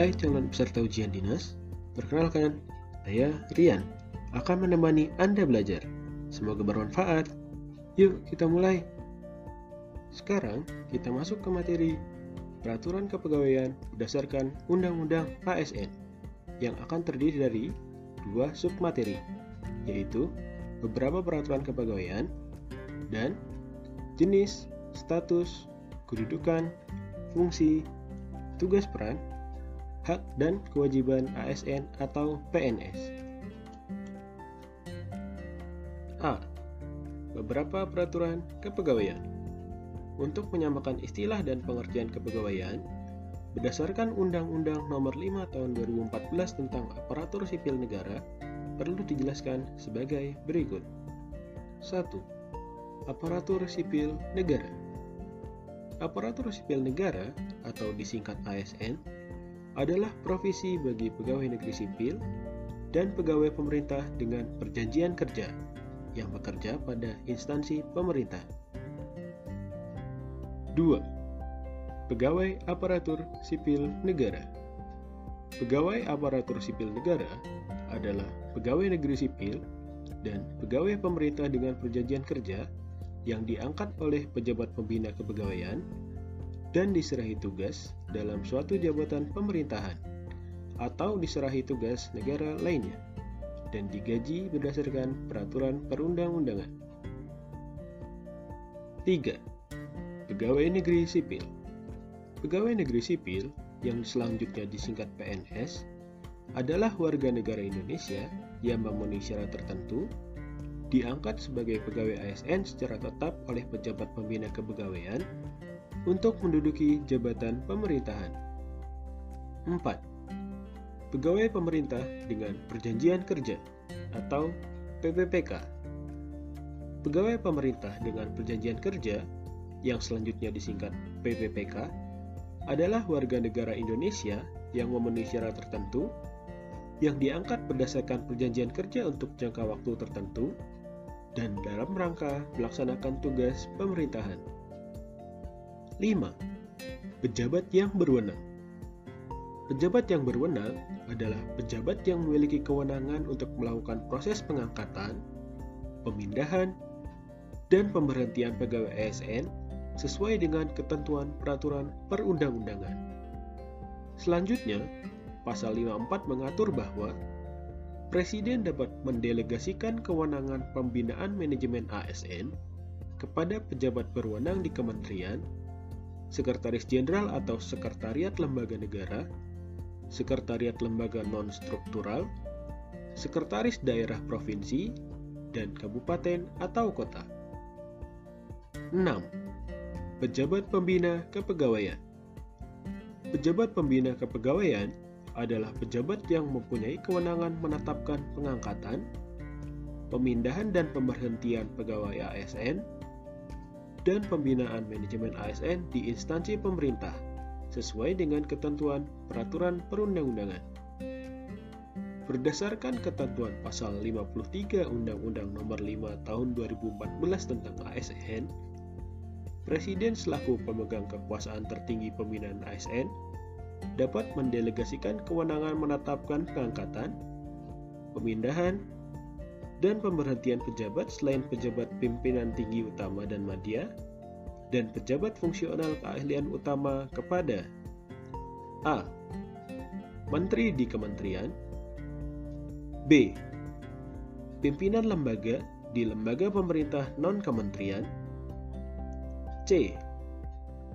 Hai calon peserta ujian dinas, perkenalkan, saya Rian akan menemani Anda belajar. Semoga bermanfaat. Yuk, kita mulai. Sekarang kita masuk ke materi Peraturan Kepegawaian berdasarkan Undang-Undang ASN yang akan terdiri dari dua submateri, yaitu beberapa peraturan kepegawaian dan jenis, status, kedudukan, fungsi, tugas peran, hak dan kewajiban ASN atau PNS. A. Beberapa peraturan kepegawaian. Untuk menyamakan istilah dan pengertian kepegawaian, berdasarkan Undang-Undang Nomor 5 Tahun 2014 tentang Aparatur Sipil Negara, perlu dijelaskan sebagai berikut. 1. Aparatur Sipil Negara Aparatur sipil negara atau disingkat ASN adalah profesi bagi pegawai negeri sipil dan pegawai pemerintah dengan perjanjian kerja yang bekerja pada instansi pemerintah. 2. Pegawai aparatur sipil negara. Pegawai aparatur sipil negara adalah pegawai negeri sipil dan pegawai pemerintah dengan perjanjian kerja yang diangkat oleh pejabat pembina kepegawaian dan diserahi tugas dalam suatu jabatan pemerintahan atau diserahi tugas negara lainnya dan digaji berdasarkan peraturan perundang-undangan. 3. Pegawai negeri sipil Pegawai negeri sipil yang selanjutnya disingkat PNS adalah warga negara Indonesia yang memenuhi syarat tertentu diangkat sebagai pegawai ASN secara tetap oleh pejabat pembina kepegawaian untuk menduduki jabatan pemerintahan. 4. Pegawai pemerintah dengan perjanjian kerja atau PPPK. Pegawai pemerintah dengan perjanjian kerja yang selanjutnya disingkat PPPK adalah warga negara Indonesia yang memenuhi syarat tertentu yang diangkat berdasarkan perjanjian kerja untuk jangka waktu tertentu dan dalam rangka melaksanakan tugas pemerintahan. 5. Pejabat yang berwenang Pejabat yang berwenang adalah pejabat yang memiliki kewenangan untuk melakukan proses pengangkatan, pemindahan, dan pemberhentian pegawai ASN sesuai dengan ketentuan peraturan perundang-undangan. Selanjutnya, pasal 54 mengatur bahwa Presiden dapat mendelegasikan kewenangan pembinaan manajemen ASN kepada pejabat berwenang di kementerian, sekretaris jenderal atau sekretariat lembaga negara, sekretariat lembaga non-struktural, sekretaris daerah provinsi, dan kabupaten atau kota. 6. Pejabat Pembina Kepegawaian Pejabat Pembina Kepegawaian adalah pejabat yang mempunyai kewenangan menetapkan pengangkatan, pemindahan dan pemberhentian pegawai ASN, dan pembinaan manajemen ASN di instansi pemerintah sesuai dengan ketentuan peraturan perundang-undangan. Berdasarkan ketentuan pasal 53 Undang-Undang Nomor 5 Tahun 2014 tentang ASN, Presiden selaku pemegang kekuasaan tertinggi pembinaan ASN dapat mendelegasikan kewenangan menetapkan pengangkatan, pemindahan, dan pemberhentian pejabat selain pejabat pimpinan tinggi utama dan media, dan pejabat fungsional keahlian utama kepada A. Menteri di Kementerian B. Pimpinan lembaga di lembaga pemerintah non-kementerian C.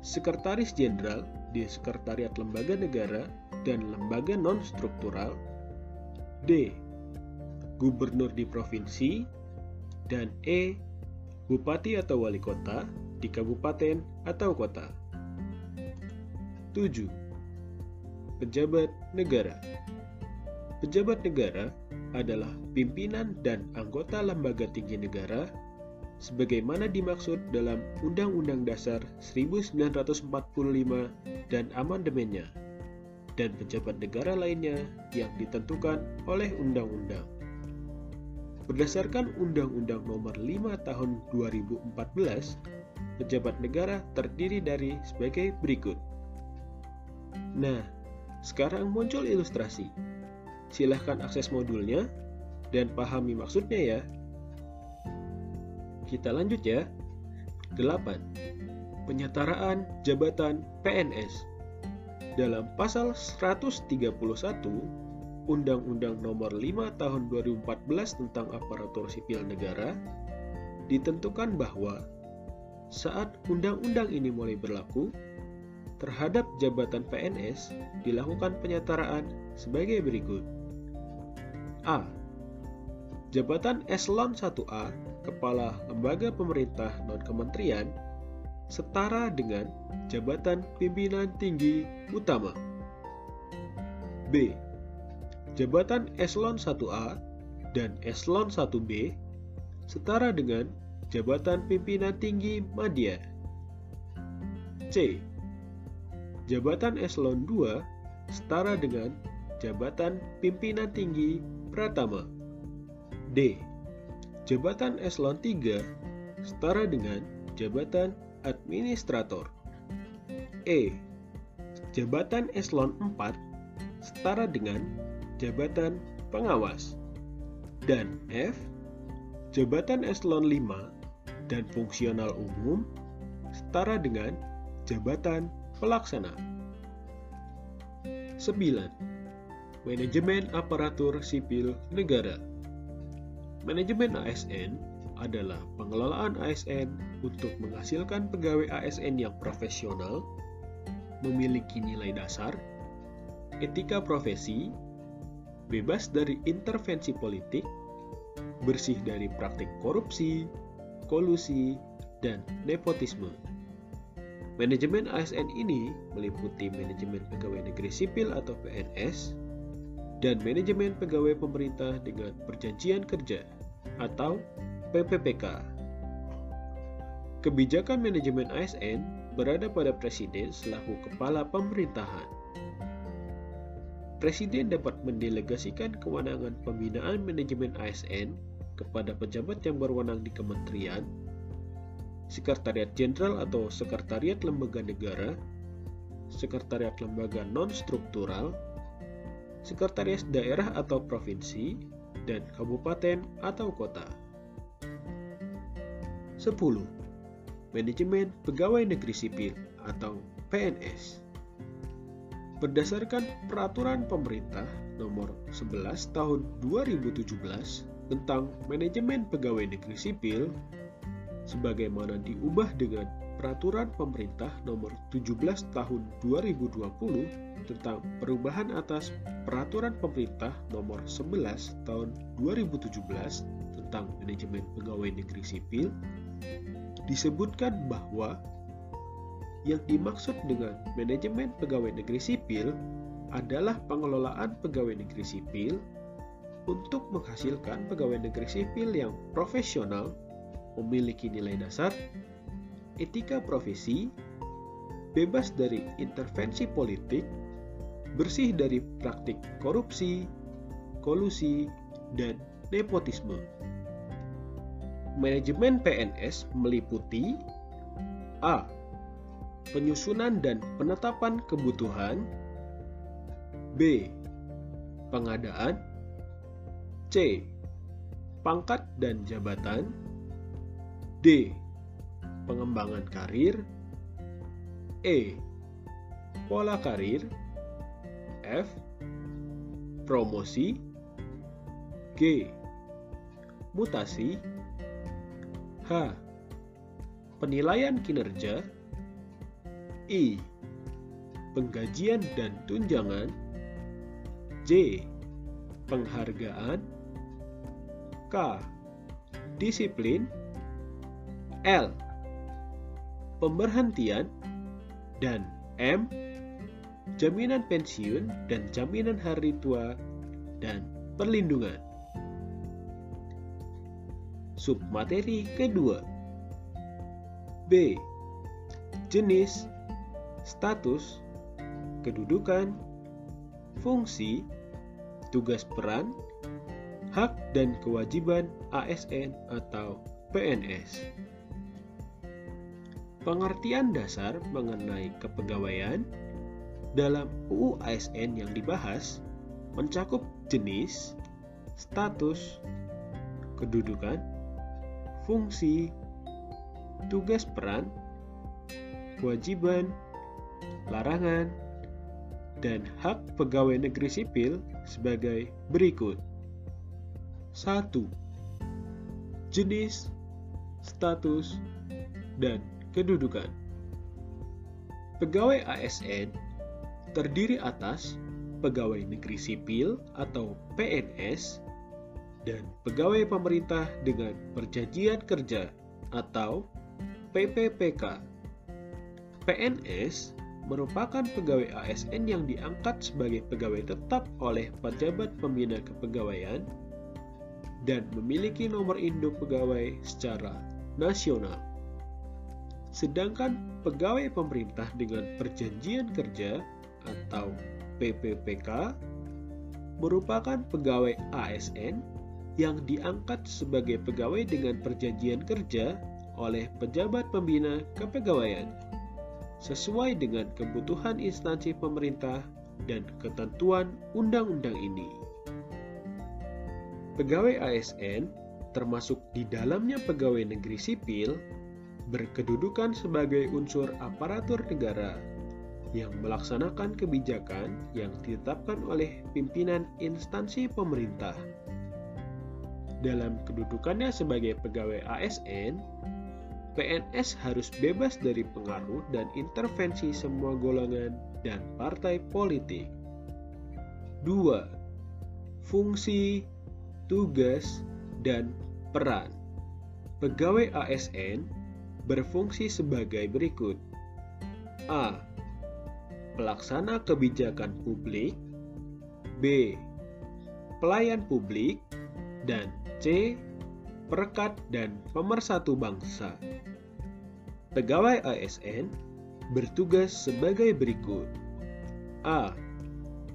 Sekretaris Jenderal di Sekretariat Lembaga Negara dan lembaga non-struktural D. Gubernur di provinsi dan E. Bupati atau wali kota di kabupaten atau kota 7. Pejabat negara Pejabat negara adalah pimpinan dan anggota lembaga tinggi negara sebagaimana dimaksud dalam Undang-Undang Dasar 1945 dan amandemennya, dan pejabat negara lainnya yang ditentukan oleh undang-undang. Berdasarkan Undang-Undang Nomor 5 Tahun 2014, pejabat negara terdiri dari sebagai berikut. Nah, sekarang muncul ilustrasi. Silahkan akses modulnya dan pahami maksudnya ya. Kita lanjut ya. 8. Penyetaraan jabatan PNS. Dalam pasal 131 Undang-Undang Nomor 5 Tahun 2014 tentang Aparatur Sipil Negara ditentukan bahwa saat undang-undang ini mulai berlaku, terhadap jabatan PNS dilakukan penyetaraan sebagai berikut. A. Jabatan Eselon 1A Kepala Lembaga Pemerintah Non-Kementerian setara dengan jabatan pimpinan tinggi utama. B. Jabatan Eselon 1A dan Eselon 1B setara dengan jabatan pimpinan tinggi media. C. Jabatan Eselon 2 setara dengan jabatan pimpinan tinggi Pratama. D. Jabatan Eselon 3 setara dengan jabatan administrator. E. Jabatan Eselon 4 setara dengan jabatan pengawas. Dan F. Jabatan Eselon 5 dan fungsional umum setara dengan jabatan pelaksana. 9. Manajemen aparatur sipil negara. Manajemen ASN adalah pengelolaan ASN untuk menghasilkan pegawai ASN yang profesional, memiliki nilai dasar, etika profesi, bebas dari intervensi politik, bersih dari praktik korupsi, kolusi, dan nepotisme. Manajemen ASN ini meliputi manajemen pegawai negeri sipil atau PNS dan manajemen pegawai pemerintah dengan perjanjian kerja atau PPPK. Kebijakan manajemen ASN berada pada presiden selaku kepala pemerintahan. Presiden dapat mendelegasikan kewenangan pembinaan manajemen ASN kepada pejabat yang berwenang di kementerian Sekretariat Jenderal atau Sekretariat Lembaga Negara, Sekretariat Lembaga Non-Struktural, Sekretaris Daerah atau Provinsi, dan Kabupaten atau Kota. 10. Manajemen Pegawai Negeri Sipil atau PNS Berdasarkan Peraturan Pemerintah Nomor 11 Tahun 2017 tentang Manajemen Pegawai Negeri Sipil sebagaimana diubah dengan Peraturan Pemerintah Nomor 17 Tahun 2020 tentang perubahan atas Peraturan Pemerintah Nomor 11 Tahun 2017 tentang manajemen pegawai negeri sipil disebutkan bahwa yang dimaksud dengan manajemen pegawai negeri sipil adalah pengelolaan pegawai negeri sipil untuk menghasilkan pegawai negeri sipil yang profesional memiliki nilai dasar, etika profesi, bebas dari intervensi politik, bersih dari praktik korupsi, kolusi, dan nepotisme. Manajemen PNS meliputi A. Penyusunan dan penetapan kebutuhan B. Pengadaan C. Pangkat dan jabatan D. Pengembangan karir E. Pola karir F. Promosi G. Mutasi H. Penilaian kinerja I. Penggajian dan tunjangan J. Penghargaan K. Disiplin L. Pemberhentian dan M. Jaminan pensiun dan jaminan hari tua dan perlindungan. Submateri kedua B. Jenis, status, kedudukan, fungsi, tugas peran, hak dan kewajiban ASN atau PNS. Pengertian dasar mengenai kepegawaian dalam UU ASN yang dibahas mencakup jenis, status, kedudukan, fungsi, tugas peran, kewajiban, larangan, dan hak pegawai negeri sipil sebagai berikut. 1. Jenis, status, dan kedudukan. Pegawai ASN terdiri atas pegawai negeri sipil atau PNS dan pegawai pemerintah dengan perjanjian kerja atau PPPK. PNS merupakan pegawai ASN yang diangkat sebagai pegawai tetap oleh pejabat pembina kepegawaian dan memiliki nomor induk pegawai secara nasional. Sedangkan pegawai pemerintah dengan perjanjian kerja atau PPPK merupakan pegawai ASN yang diangkat sebagai pegawai dengan perjanjian kerja oleh pejabat pembina kepegawaian sesuai dengan kebutuhan instansi pemerintah dan ketentuan undang-undang ini. Pegawai ASN, termasuk di dalamnya pegawai negeri sipil, berkedudukan sebagai unsur aparatur negara yang melaksanakan kebijakan yang ditetapkan oleh pimpinan instansi pemerintah. Dalam kedudukannya sebagai pegawai ASN, PNS harus bebas dari pengaruh dan intervensi semua golongan dan partai politik. 2. Fungsi, tugas, dan peran. Pegawai ASN berfungsi sebagai berikut. A. Pelaksana kebijakan publik B. Pelayan publik dan C perekat dan pemersatu bangsa. Pegawai ASN bertugas sebagai berikut. A.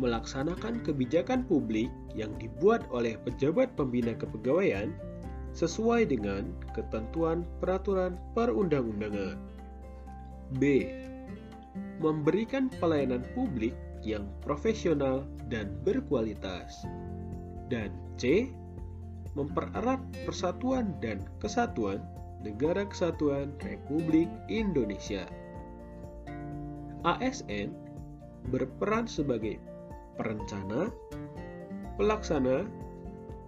Melaksanakan kebijakan publik yang dibuat oleh pejabat pembina kepegawaian sesuai dengan ketentuan peraturan perundang-undangan. B. Memberikan pelayanan publik yang profesional dan berkualitas. Dan C mempererat persatuan dan kesatuan Negara Kesatuan Republik Indonesia. ASN berperan sebagai perencana, pelaksana,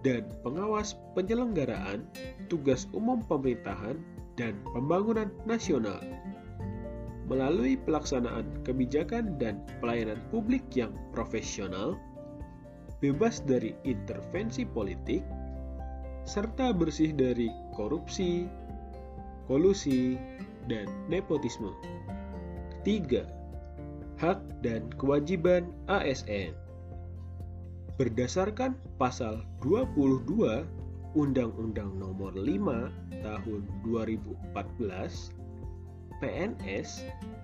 dan pengawas penyelenggaraan tugas umum pemerintahan dan pembangunan nasional melalui pelaksanaan kebijakan dan pelayanan publik yang profesional, bebas dari intervensi politik, serta bersih dari korupsi, kolusi, dan nepotisme. 3. Hak dan kewajiban ASN Berdasarkan pasal 22 Undang-Undang Nomor 5 Tahun 2014, PNS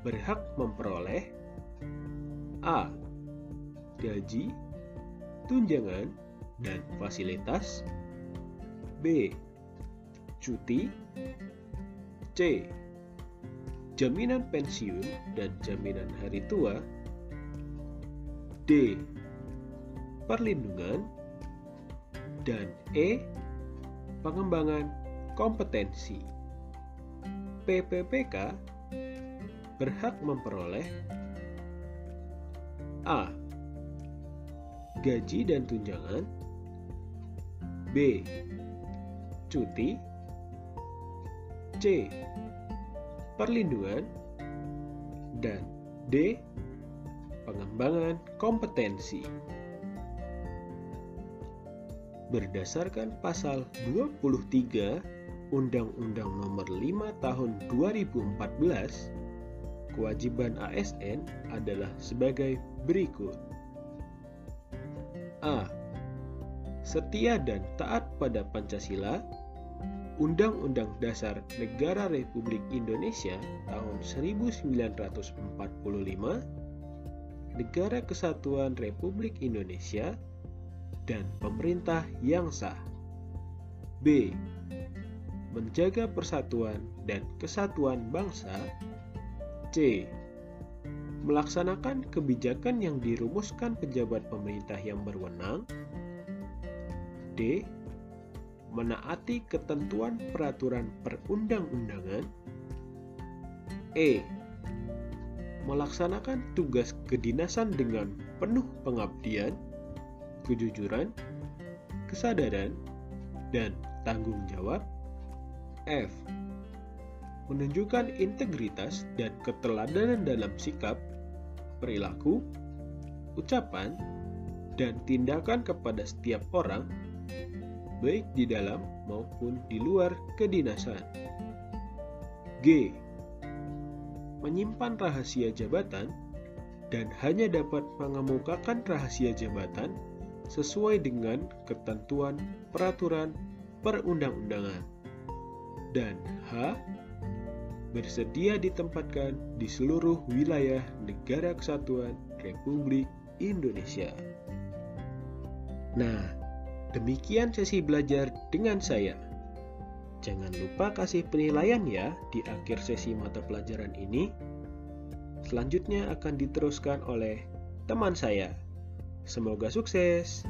berhak memperoleh A. Gaji, tunjangan, dan fasilitas B. Cuti C. Jaminan pensiun dan jaminan hari tua D. Perlindungan dan E. Pengembangan kompetensi PPPK berhak memperoleh A. Gaji dan tunjangan B cuti C. Perlindungan dan D. Pengembangan kompetensi Berdasarkan pasal 23 Undang-Undang Nomor 5 Tahun 2014 kewajiban ASN adalah sebagai berikut A. Setia dan taat pada Pancasila Undang-Undang Dasar Negara Republik Indonesia tahun 1945, Negara Kesatuan Republik Indonesia, dan pemerintah yang sah. B. Menjaga persatuan dan kesatuan bangsa. C. melaksanakan kebijakan yang dirumuskan pejabat pemerintah yang berwenang. D. Menaati ketentuan peraturan perundang-undangan. E. Melaksanakan tugas kedinasan dengan penuh pengabdian, kejujuran, kesadaran, dan tanggung jawab. F. Menunjukkan integritas dan keteladanan dalam sikap, perilaku, ucapan, dan tindakan kepada setiap orang, baik di dalam maupun di luar kedinasan. G. Menyimpan rahasia jabatan dan hanya dapat mengemukakan rahasia jabatan sesuai dengan ketentuan peraturan perundang-undangan. Dan H bersedia ditempatkan di seluruh wilayah negara kesatuan Republik Indonesia. Nah, demikian sesi belajar dengan saya. Jangan lupa kasih penilaian ya di akhir sesi mata pelajaran ini. Selanjutnya akan diteruskan oleh teman saya. Semoga sukses.